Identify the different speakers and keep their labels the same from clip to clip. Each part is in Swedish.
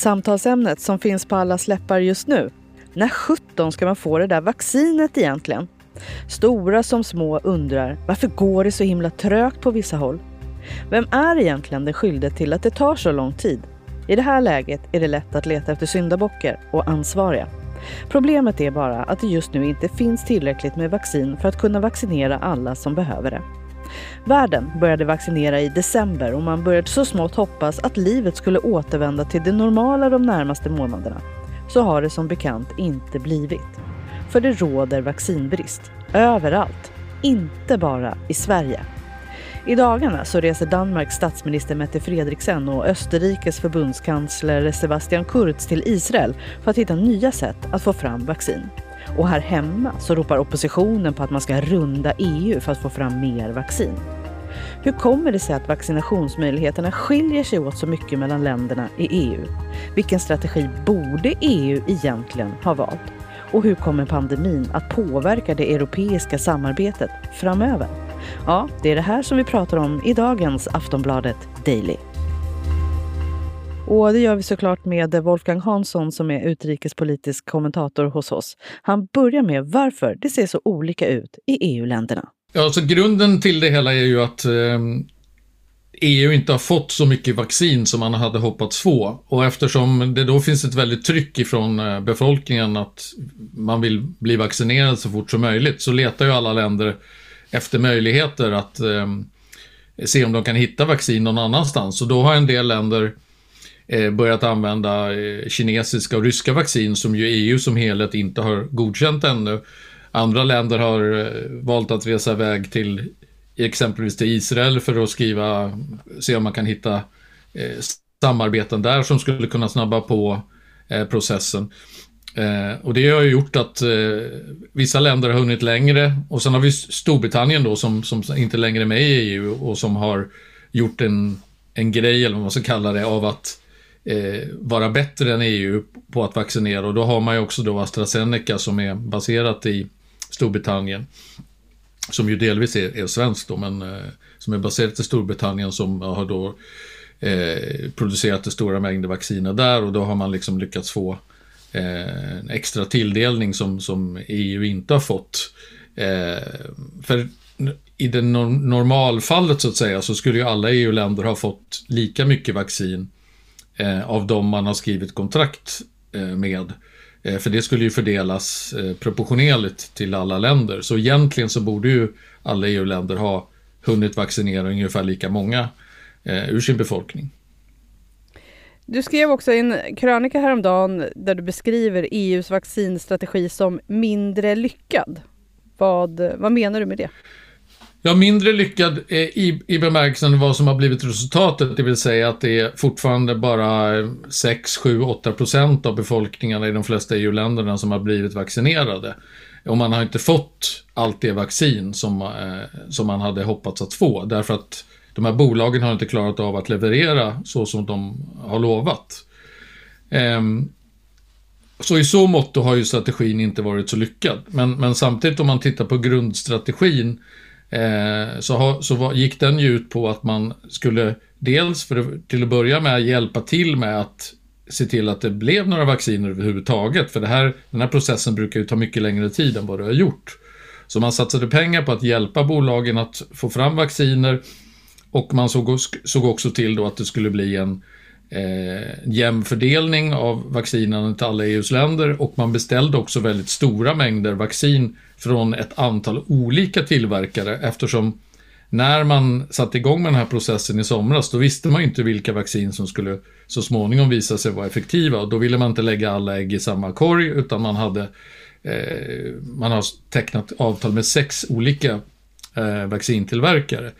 Speaker 1: Samtalsämnet som finns på alla släppar just nu. När 17 ska man få det där vaccinet egentligen? Stora som små undrar varför går det så himla trögt på vissa håll? Vem är egentligen den skyldige till att det tar så lång tid? I det här läget är det lätt att leta efter syndabockar och ansvariga. Problemet är bara att det just nu inte finns tillräckligt med vaccin för att kunna vaccinera alla som behöver det. Världen började vaccinera i december och man började så smått hoppas att livet skulle återvända till det normala de närmaste månaderna. Så har det som bekant inte blivit. För det råder vaccinbrist. Överallt. Inte bara i Sverige. I dagarna så reser Danmarks statsminister Mette Fredriksen och Österrikes förbundskansler Sebastian Kurz till Israel för att hitta nya sätt att få fram vaccin. Och här hemma så ropar oppositionen på att man ska runda EU för att få fram mer vaccin. Hur kommer det sig att vaccinationsmöjligheterna skiljer sig åt så mycket mellan länderna i EU? Vilken strategi borde EU egentligen ha valt? Och hur kommer pandemin att påverka det europeiska samarbetet framöver? Ja, det är det här som vi pratar om i dagens Aftonbladet Daily. Och det gör vi såklart med Wolfgang Hansson som är utrikespolitisk kommentator hos oss. Han börjar med varför det ser så olika ut i EU-länderna.
Speaker 2: Ja, alltså grunden till det hela är ju att eh, EU inte har fått så mycket vaccin som man hade hoppats få. Och eftersom det då finns ett väldigt tryck ifrån eh, befolkningen att man vill bli vaccinerad så fort som möjligt så letar ju alla länder efter möjligheter att eh, se om de kan hitta vaccin någon annanstans. Och då har en del länder Eh, börjat använda eh, kinesiska och ryska vaccin som ju EU som helhet inte har godkänt ännu. Andra länder har eh, valt att resa iväg till exempelvis till Israel för att skriva, se om man kan hitta samarbeten där som skulle kunna snabba på processen. Eh, och det har ju gjort att eh, vissa länder har hunnit längre och sen har vi Storbritannien då som, som inte längre är med i EU och som har gjort en, en grej, eller vad man ska kalla det, av att eh, vara bättre än EU på att vaccinera och då har man ju också då AstraZeneca som är baserat i Storbritannien. Som ju delvis är, är svenskt då, men eh, som är baserat i Storbritannien som har då eh, producerat stora mängder vacciner där och då har man liksom lyckats få eh, en extra tilldelning som, som EU inte har fått. Eh, för i det normalfallet så att säga så skulle ju alla EU-länder ha fått lika mycket vaccin eh, av de man har skrivit kontrakt eh, med. Eh, för det skulle ju fördelas eh, proportionerligt till alla länder. Så egentligen så borde ju alla EU-länder ha hunnit vaccinera ungefär lika många eh, ur sin befolkning.
Speaker 1: Du skrev också en krönika häromdagen där du beskriver EUs vaccinstrategi som mindre lyckad. Vad, vad menar du med det?
Speaker 2: Ja, mindre lyckad eh, i, i bemärkelsen vad som har blivit resultatet, det vill säga att det är fortfarande bara 6, 7, 8 procent av befolkningarna i de flesta EU-länderna som har blivit vaccinerade. Och man har inte fått allt det vaccin som, eh, som man hade hoppats att få, därför att de här bolagen har inte klarat av att leverera så som de har lovat. Eh, så i så mått har ju strategin inte varit så lyckad. Men, men samtidigt om man tittar på grundstrategin eh, så, ha, så var, gick den ju ut på att man skulle dels för, till att börja med hjälpa till med att se till att det blev några vacciner överhuvudtaget. För det här, den här processen brukar ju ta mycket längre tid än vad det har gjort. Så man satsade pengar på att hjälpa bolagen att få fram vacciner och man såg, såg också till då att det skulle bli en eh, jämn fördelning av vaccinen till alla EUs länder och man beställde också väldigt stora mängder vaccin från ett antal olika tillverkare eftersom när man satte igång med den här processen i somras, då visste man inte vilka vaccin som skulle så småningom visa sig vara effektiva. Och då ville man inte lägga alla ägg i samma korg, utan man hade eh, man har tecknat avtal med sex olika eh, vaccintillverkare.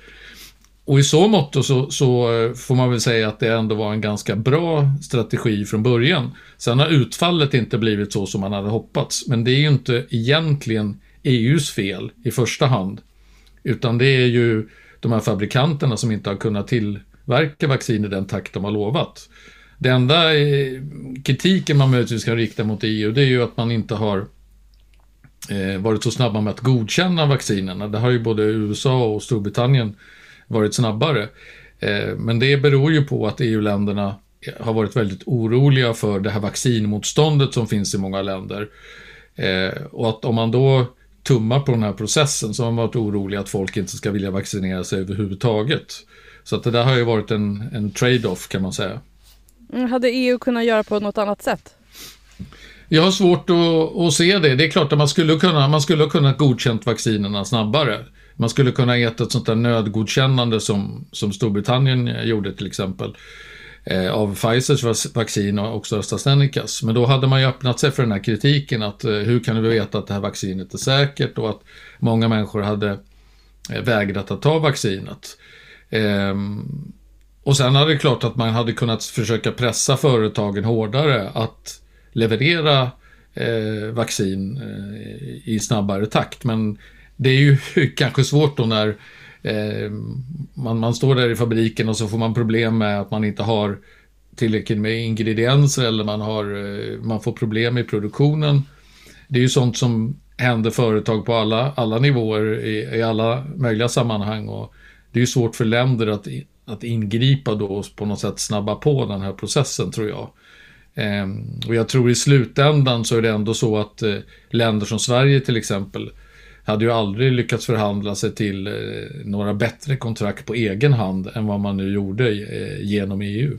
Speaker 2: Och i så mått så, så eh, får man väl säga att det ändå var en ganska bra strategi från början. Sen har utfallet inte blivit så som man hade hoppats, men det är ju inte egentligen EUs fel i första hand, utan det är ju de här fabrikanterna som inte har kunnat tillverka vaccin i den takt de har lovat. Den enda eh, kritiken man möjligtvis kan rikta mot EU, det är ju att man inte har eh, varit så snabba med att godkänna vaccinerna. Det har ju både USA och Storbritannien varit snabbare. Eh, men det beror ju på att EU-länderna har varit väldigt oroliga för det här vaccinmotståndet som finns i många länder. Och att om man då tummar på den här processen så har man varit orolig att folk inte ska vilja vaccinera sig överhuvudtaget. Så att det där har ju varit en, en trade-off kan man säga.
Speaker 1: Mm, hade EU kunnat göra på något annat sätt?
Speaker 2: Jag har svårt att, att se det. Det är klart att man skulle kunna, man skulle kunna godkänt vaccinerna snabbare. Man skulle kunna gett ett sånt där nödgodkännande som, som Storbritannien gjorde till exempel Eh, av Pfizers vaccin och också AstraZenecas. Men då hade man ju öppnat sig för den här kritiken att eh, hur kan vi veta att det här vaccinet är säkert och att många människor hade eh, vägrat att ta vaccinet. Ehm, och sen hade det klart att man hade kunnat försöka pressa företagen hårdare att leverera eh, vaccin eh, i snabbare takt. Men det är ju kanske svårt då när Eh, man, man står där i fabriken och så får man problem med att man inte har tillräckligt med ingredienser eller man, har, eh, man får problem i produktionen. Det är ju sånt som händer företag på alla, alla nivåer i, i alla möjliga sammanhang. Och det är ju svårt för länder att, att ingripa då och på något sätt snabba på den här processen tror jag. Ehm, och jag tror i slutändan så är det ändå så att eh, länder som Sverige till exempel hade ju aldrig lyckats förhandla sig till eh, några bättre kontrakt på egen hand än vad man nu gjorde eh, genom EU.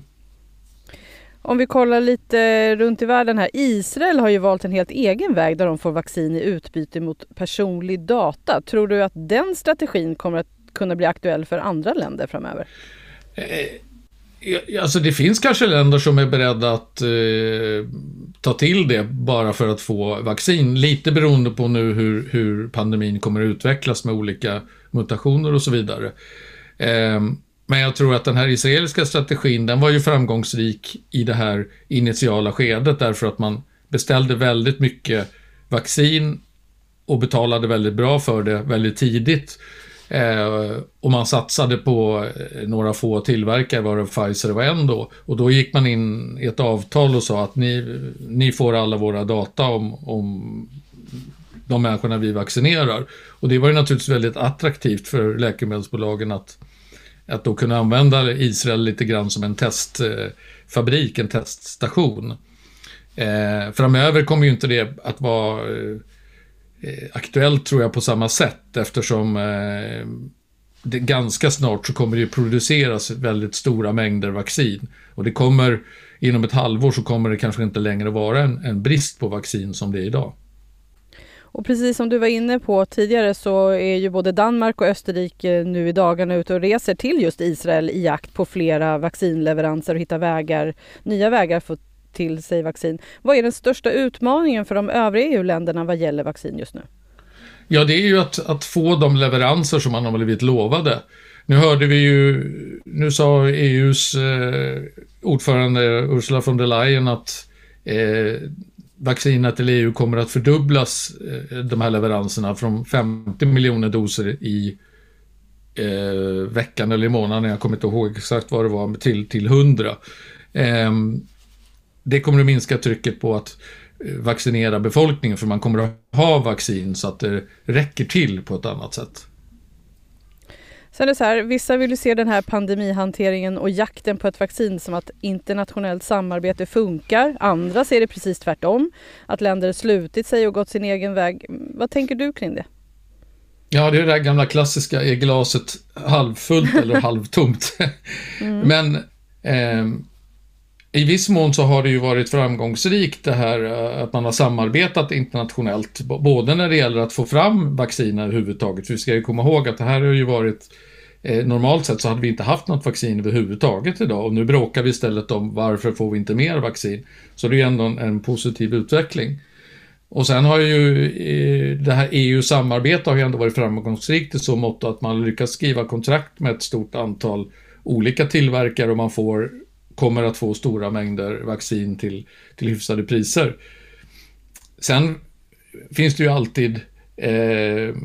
Speaker 1: Om vi kollar lite runt i världen här. Israel har ju valt en helt egen väg där de får vaccin i utbyte mot personlig data. Tror du att den strategin kommer att kunna bli aktuell för andra länder framöver?
Speaker 2: Alltså det finns kanske länder som är beredda att eh, ta till det bara för att få vaccin. Lite beroende på nu hur, hur pandemin kommer att utvecklas med olika mutationer och så vidare. Eh, men jag tror att den här israeliska strategin, den var ju framgångsrik i det här initiala skedet därför att man beställde väldigt mycket vaccin och betalade väldigt bra för det väldigt tidigt. Eh, och man satsade på eh, några få tillverkare, varav Pfizer var en då. Och då gick man in i ett avtal och sa att ni, ni får alla våra data om, om de människorna vi vaccinerar. Och det var ju naturligtvis väldigt attraktivt för läkemedelsbolagen att, att då kunna använda Israel lite grann som en testfabrik, en teststation. Eh, framöver kommer ju inte det att vara Eh, Eh, aktuellt tror jag på samma sätt eftersom eh, det, ganska snart så kommer det produceras väldigt stora mängder vaccin. Och det kommer, inom ett halvår så kommer det kanske inte längre vara en, en brist på vaccin som det är idag.
Speaker 1: Och precis som du var inne på tidigare så är ju både Danmark och Österrike nu i dagarna ute och reser till just Israel i jakt på flera vaccinleveranser och hitta vägar, nya vägar för till sig vaccin. Vad är den största utmaningen för de övriga EU-länderna vad gäller vaccin just nu?
Speaker 2: Ja, det är ju att, att få de leveranser som man har blivit lovade. Nu hörde vi ju, nu sa EUs eh, ordförande Ursula von der Leyen att eh, vaccinet till EU kommer att fördubblas, eh, de här leveranserna, från 50 miljoner doser i eh, veckan eller i månaden, jag kommer inte ihåg exakt vad det var, till, till 100. Det kommer att minska trycket på att eh, vaccinera befolkningen för man kommer att ha vaccin så att det räcker till på ett annat sätt.
Speaker 1: Sen är det så här, vissa vill ju se den här pandemihanteringen och jakten på ett vaccin som att internationellt samarbete funkar. Andra ser det precis tvärtom, att länder slutit sig och gått sin egen väg. Vad tänker du kring det?
Speaker 2: Ja, det är det där gamla klassiska, är glaset halvfullt eller halvtomt? Mm. Men eh, i viss mån så har det ju varit framgångsrikt det här eh, att man har samarbetat internationellt, både när det gäller att få fram vacciner överhuvudtaget, för vi ska ju komma ihåg att det här har ju varit eh, Normalt sett så hade vi inte haft något vaccin överhuvudtaget idag och nu bråkar vi istället om varför får vi inte mer vaccin. Så det är ju ändå en, en positiv utveckling. Och sen har ju eh, det här EU-samarbetet har ju ändå varit framgångsrikt i så mått att man lyckats skriva kontrakt med ett stort antal olika tillverkare och man får kommer att få stora mängder vaccin till, till hyfsade priser. Sen finns det ju alltid eh,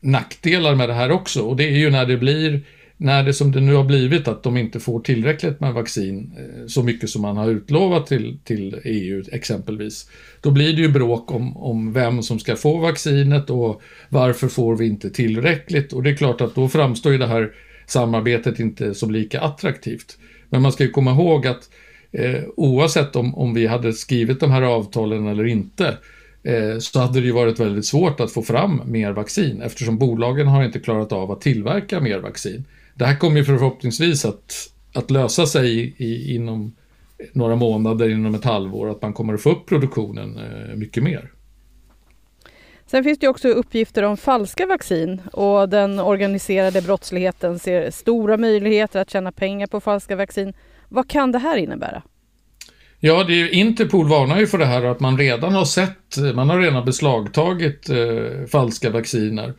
Speaker 2: nackdelar med det här också och det är ju när det blir när det som det nu har blivit att de inte får tillräckligt med vaccin, eh, så mycket som man har utlovat till, till EU exempelvis, då blir det ju bråk om, om vem som ska få vaccinet och varför får vi inte tillräckligt och det är klart att då framstår ju det här samarbetet inte som lika attraktivt. Men man ska ju komma ihåg att eh, oavsett om, om vi hade skrivit de här avtalen eller inte eh, så hade det ju varit väldigt svårt att få fram mer vaccin eftersom bolagen har inte klarat av att tillverka mer vaccin. Det här kommer ju förhoppningsvis att, att lösa sig i, inom några månader, inom ett halvår, att man kommer att få upp produktionen eh, mycket mer.
Speaker 1: Sen finns det också uppgifter om falska vaccin och den organiserade brottsligheten ser stora möjligheter att tjäna pengar på falska vaccin. Vad kan det här innebära?
Speaker 2: Ja, det är, Interpol varnar ju för det här att man redan har sett, man har redan beslagtagit eh, falska vacciner,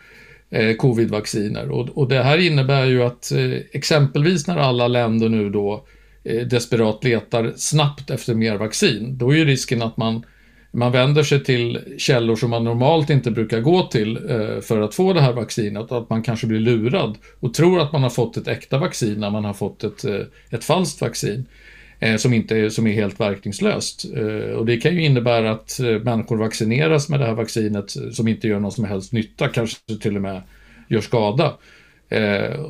Speaker 2: eh, covidvacciner. Och, och, det här innebär ju att eh, exempelvis när alla länder nu då eh, desperat letar snabbt efter mer vaccin, då är ju risken att man man vänder sig till källor som man normalt inte brukar gå till eh, för att få det här vaccinet, att man kanske blir lurad och tror att man har fått ett äkta vaccin när man har fått ett, eh, ett falskt vaccin eh, som, inte är, som är helt verkningslöst. Och det kan ju innebära att människor vaccineras med det här vaccinet som inte gör någon som helst nytta, kanske till och med gör skada.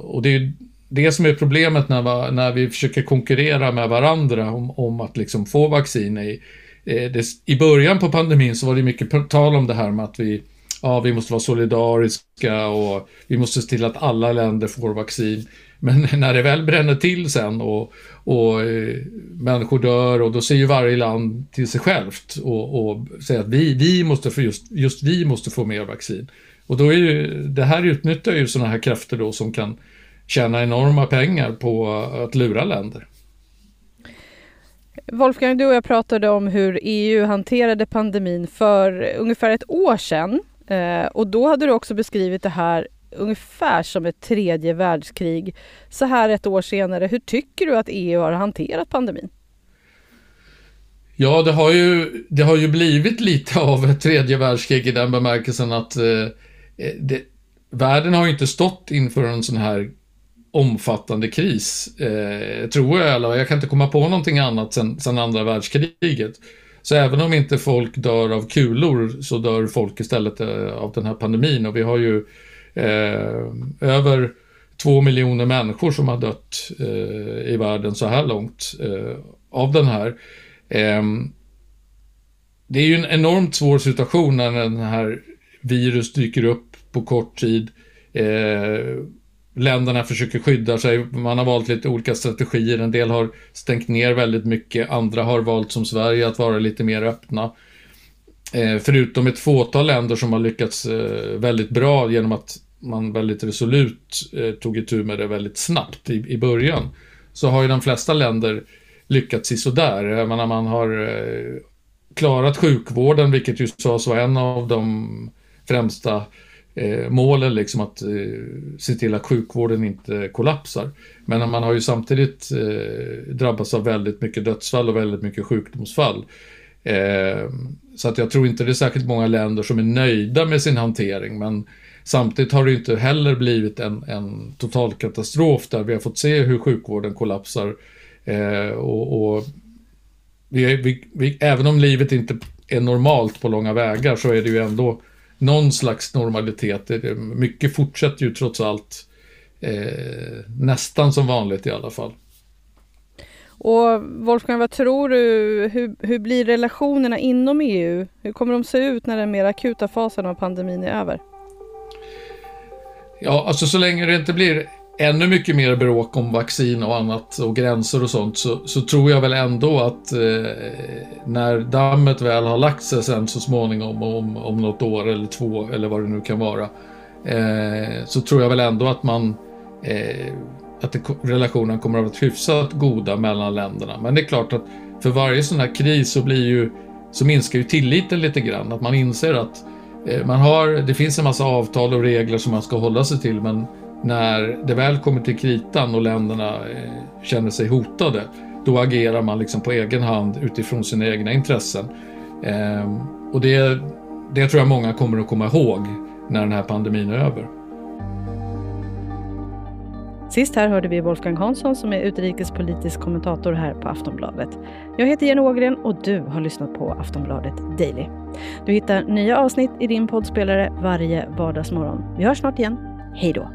Speaker 2: Och det är det som är problemet när, när vi försöker konkurrera med varandra om, om att liksom få vaccin i Eh, det, i början på pandemin så var det mycket tal om det här med att vi, ja, vi måste vara solidariska och vi måste se till att alla länder får vaccin. Men när det väl bränner till sen och, och eh, människor dör och då ser ju varje land till sig självt och, och säger att vi, vi måste få just, just vi måste få mer vaccin. Och då är ju, det här utnyttjar ju sådana här krafter då som kan tjäna enorma pengar på att lura länder.
Speaker 1: Wolfgang, du och jag pratade om hur EU hanterade pandemin för ungefär ett år sedan. Eh, och då hade du också beskrivit det här ungefär som ett tredje världskrig. Så här ett år senare, hur tycker du att EU har hanterat pandemin?
Speaker 2: Ja, det har ju, det har ju blivit lite av ett tredje världskrig i den bemärkelsen att eh, eh det, världen har ju inte stått inför en sån här omfattande kris, eh, tror jag eller Jag kan inte komma på någonting annat sen, sen andra världskriget. Så även om inte folk dör av kulor så dör folk istället eh, av den här pandemin och vi har ju eh, över två miljoner människor som har dött eh, i världen så här långt eh, av den här. Ehm, det är ju en enormt svår situation när den här virus dyker upp på kort tid. Eh, Länderna försöker skydda sig. Man har valt lite olika strategier. En del har stängt ner väldigt mycket. Andra har valt som Sverige att vara lite mer öppna. Eh, förutom ett fåtal länder som har lyckats eh, väldigt bra genom att man väldigt resolut eh, tog itu med det väldigt snabbt i, i början. Så har ju de flesta länder lyckats i sådär. Jag menar, man har eh, klarat sjukvården, vilket ju sades vara en av de främsta eh, målen liksom att eh, se till att sjukvården inte kollapsar. Men man har ju samtidigt eh, drabbats av väldigt mycket dödsfall och väldigt mycket sjukdomsfall. Eh, så att jag tror inte det är särskilt många länder som är nöjda med sin hantering, men samtidigt har det inte heller blivit en, en total katastrof där vi har fått se hur sjukvården kollapsar. Eh, och, och vi, vi, vi, även om livet inte är normalt på långa vägar så är det ju ändå någon slags normalitet. Mycket fortsätter ju trots allt eh, nästan som vanligt i alla fall.
Speaker 1: Och Wolfgang, vad tror du, hur, hur blir relationerna inom EU? Hur kommer de se ut när den mer akuta fasen av pandemin är över?
Speaker 2: Ja, alltså så länge det inte blir ännu mycket mer bråk om vaccin och annat och gränser och sånt så, så tror jag väl ändå att eh, när dammet väl har lagt sig sen så småningom om, om något år eller två eller vad det nu kan vara eh, så tror jag väl ändå att man eh, att det, relationen kommer att vara hyfsat goda mellan länderna. Men det är klart att för varje sån här kris så blir ju så minskar ju tilliten lite grann. Att man inser att eh, man har, det finns en massa avtal och regler som man ska hålla sig till men när det väl kommer till kritan och länderna eh, känner sig hotade, då agerar man liksom på egen hand utifrån sina egna intressen. Ehm, och det, det tror jag många kommer att komma ihåg när den här pandemin är över.
Speaker 1: Sist här hörde vi Wolfgang Hansson som är utrikespolitisk kommentator här på Aftonbladet. Jag heter Jenny Ågren och du har lyssnat på Aftonbladet Daily. Du hittar nya avsnitt i din poddspelare varje vardagsmorgon. Vi hörs snart igen. Hej då!